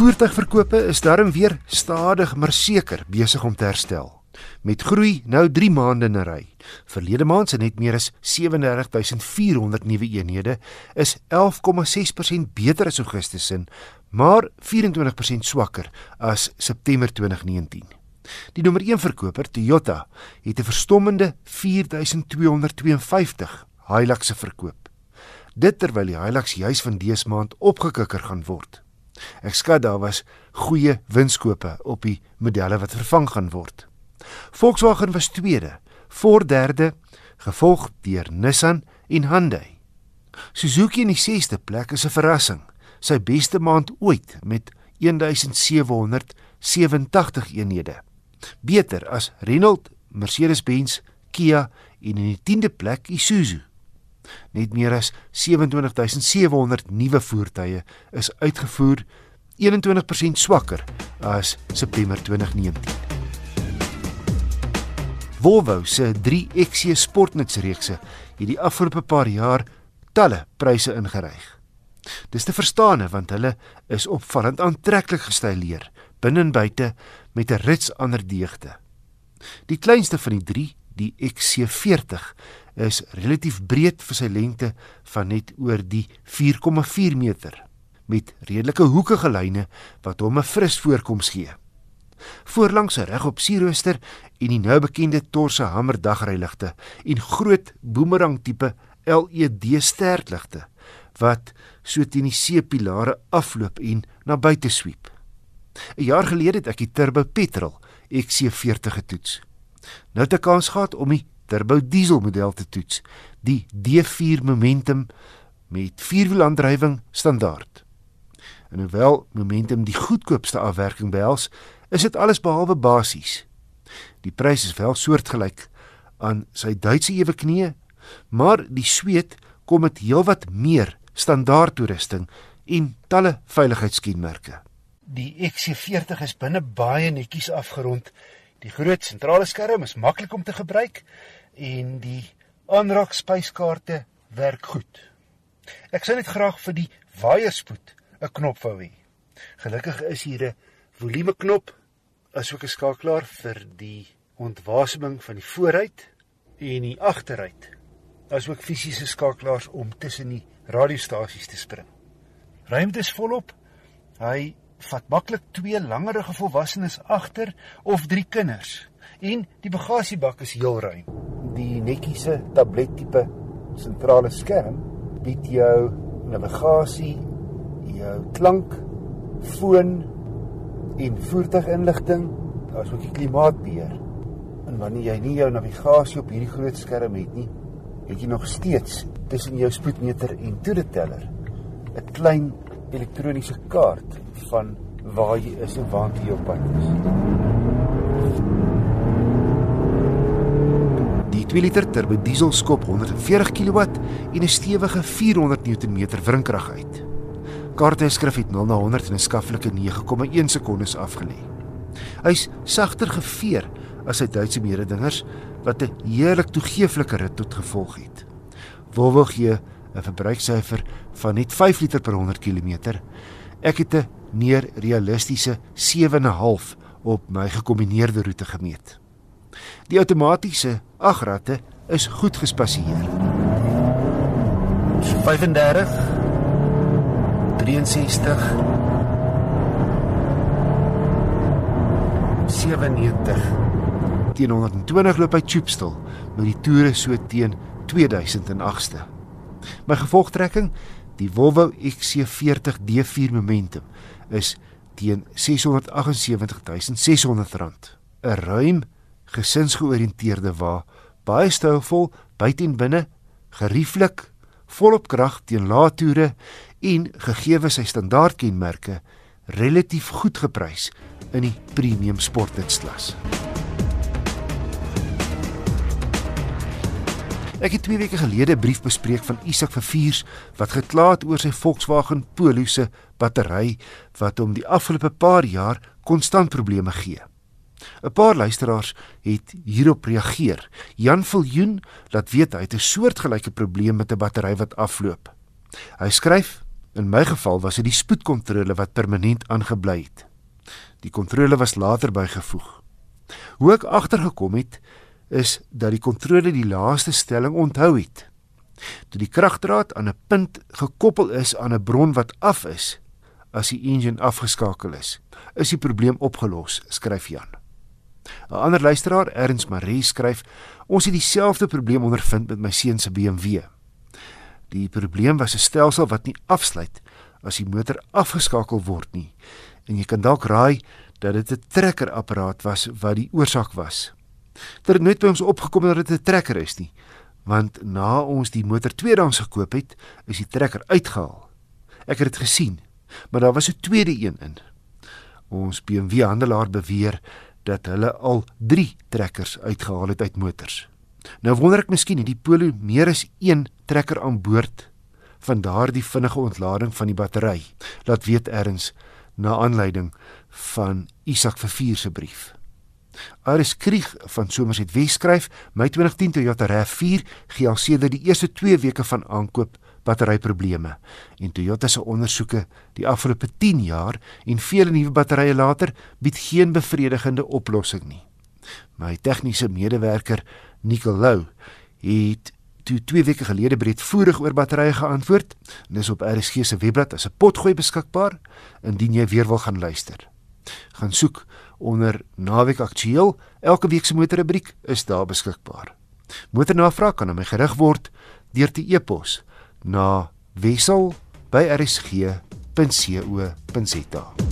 Voertuigverkope is darm weer stadig maar seker besig om te herstel. Met groei nou 3 maande in 'n ry. Verlede maand se net meer as 37400 nuwe eenhede is 11,6% beter as Augustus se, maar 24% swakker as September 2019. Die nommer 1 verkoper, Toyota, het 'n verstommende 4252 Hilux verkoop. Dit terwyl die Hilux juis van dese maand opgekikker gaan word. Ek skat daar was goeie winskoope op die modelle wat vervang gaan word. Volkswagen was tweede, Ford derde, gevolg deur Nissan en Hyundai. Suzuki in die 6ste plek is 'n verrassing. Sy beste maand ooit met 1787 eenhede. Beter as Renault, Mercedes-Benz, Kia en in die 10de plek Isuzu. Net meer as 27700 nuwe voertuie is uitgevoer, 21% swakker as September 2019. Volvo se 3XC sportnutsreekse het die afgelope paar jaar talle pryse ingeryg. Dis te verstaan want hulle is opvallend aantreklik gestileer binne en buite met 'n rits ander deegte. Die kleinste van die 3, die XC40, is relatief breed vir sy lengte van net oor die 4,4 meter met redelike hoekige lyne wat hom 'n fris voorkoms gee. Voorlangs regop sierrooster en die nou bekende Torse Hammer dagryligte en groot boomerang tipe LED sterkligte wat so teen die seepilare afloop en na buite sweep. 'n Jaar gelede het ek die turbo petrol XC40 getoets. Nou het ek kans gehad om die turbo diesel model te toets, die D4 Momentum met vierwielaandrywing standaard. En hoewel Momentum die goedkoopste afwerking behels, is dit alles behalwe basies. Die prys is wel soortgelyk aan sy Duitse ewe knie, maar die sweet kom met heelwat meer standaard toerusting en talle veiligheidskenmerke. Die XC40 is binne baie netjies afgerond. Die groot sentrale skerm is maklik om te gebruik en die aanraak spyskaarte werk goed. Ek sou net graag vir die waaierspoed 'n knop wou hê. Gelukkig is hier 'n volumeknop asook 'n skakelaar vir die ontwaseming van die vooruit en die agteruit. Asook fisiese skakelaars om tussen die radiostasies te spring. Ruimte is volop. Hy vat maklik twee langerige volwassenes agter of drie kinders. En die bagasiebak is heel ruim. Die netjiese tablettipe sentrale skerm bied jou navigasie, jou klank, foon en voertuiginligting, asook die klimaatbeheer. En wanneer jy nie jou navigasie op hierdie groot skerm het nie, het jy nog steeds tussen jou spoedmeter en toereteller 'n klein elektroniese kaart van waar jy is en waartoe jy op pad is. Die 2 liter turbo diesel skop 140 kW en 'n stewige 400 Nm wrinkrag uit. Kaarteskrif het 0 na 100 in 'n skaflike 9,1 sekondes afgelê. Hy's sagter geveer as sy Duitse mededingers wat 'n heerlik toegeeflike rit tot gevolg het. Volvo gee 'n verbruiksyfer van net 5 liter per 100 km. Ek het 'n meer realistiese 7.5 op my gekombineerde roete gemeet. Die outomatiese agratte is goed gespasieer. 35 63 97 teen 120 loop hy choopstil met die toere so teen 2008ste. My gevolgtrekking, die Volvo XC40 D4 Momentum is teen R678600. 'n Ruim gesinsgeoriënteerde wa, baie stylvol buite en binne, gerieflik, volop krag teen lae toere en gegee sy standaardkenmerke relatief goed geprys in die premium sportnutklas. Ek het 2 weke gelede 'n brief bespreek van Isak Verviers wat gekla het oor sy Volkswagen Polo se battery wat hom die afgelope paar jaar konstant probleme gee. 'n Paar luisteraars het hierop reageer. Jan Viljoen laat weet hy het 'n soortgelyke probleem met 'n battery wat afloop. Hy skryf: In my geval was dit die spoedkontrole wat permanent aangebly het. Die kontrole was later bygevoeg. Hoe ek agtergekom het is dat die kontrole die laaste stelling onthou het. Toe die kragdraad aan 'n punt gekoppel is aan 'n bron wat af is as die engine afgeskakel is, is die probleem opgelos, skryf Jan. 'n Ander luisteraar, Ernst Marie, skryf: "Ons het dieselfde probleem ondervind met my seun se BMW. Die probleem was 'n stelsel wat nie afsluit as die motor afgeskakel word nie. En jy kan dalk raai dat dit 'n trekkerapparaat was wat die oorsaak was. Dit het nooit by ons opgekom dat dit 'n trekker is nie, want na ons die motor tweedehands gekoop het, is die trekker uitgehaal. Ek het dit gesien, maar daar was 'n tweede een in. Ons BMW handelaar beweer dat hulle al 3 trekkers uitgehaal het uit motors. Nou wonder ek miskien het die Polo meer as een trekker aan boord van daardie vinnige ontlading van die battery. Laat weet erns na aanleiding van Isak Vervuur se brief. Aris Krieg van Somerset Wes skryf: "My 2010 Toyota RAV4 gee al sedert die eerste 2 weke van aankoop batteryprobleme. En Toyota se ondersoeke die afgelope 10 jaar en vele nuwe batterye later bied geen bevredigende oplossing nie." My tegniese medewerker Nicolou het toe 2 weke gelede breedvoerig oor batterye geantwoord. Dis op RSG se webblad as 'n potgooi beskikbaar indien jy weer wil gaan luister. Gaan soek onder Naweek Aktueel. Elke week se motorrubriek is daar beskikbaar. Motornavraag kan aan my gerig word deur te e-pos na wissel@rsg.co.za.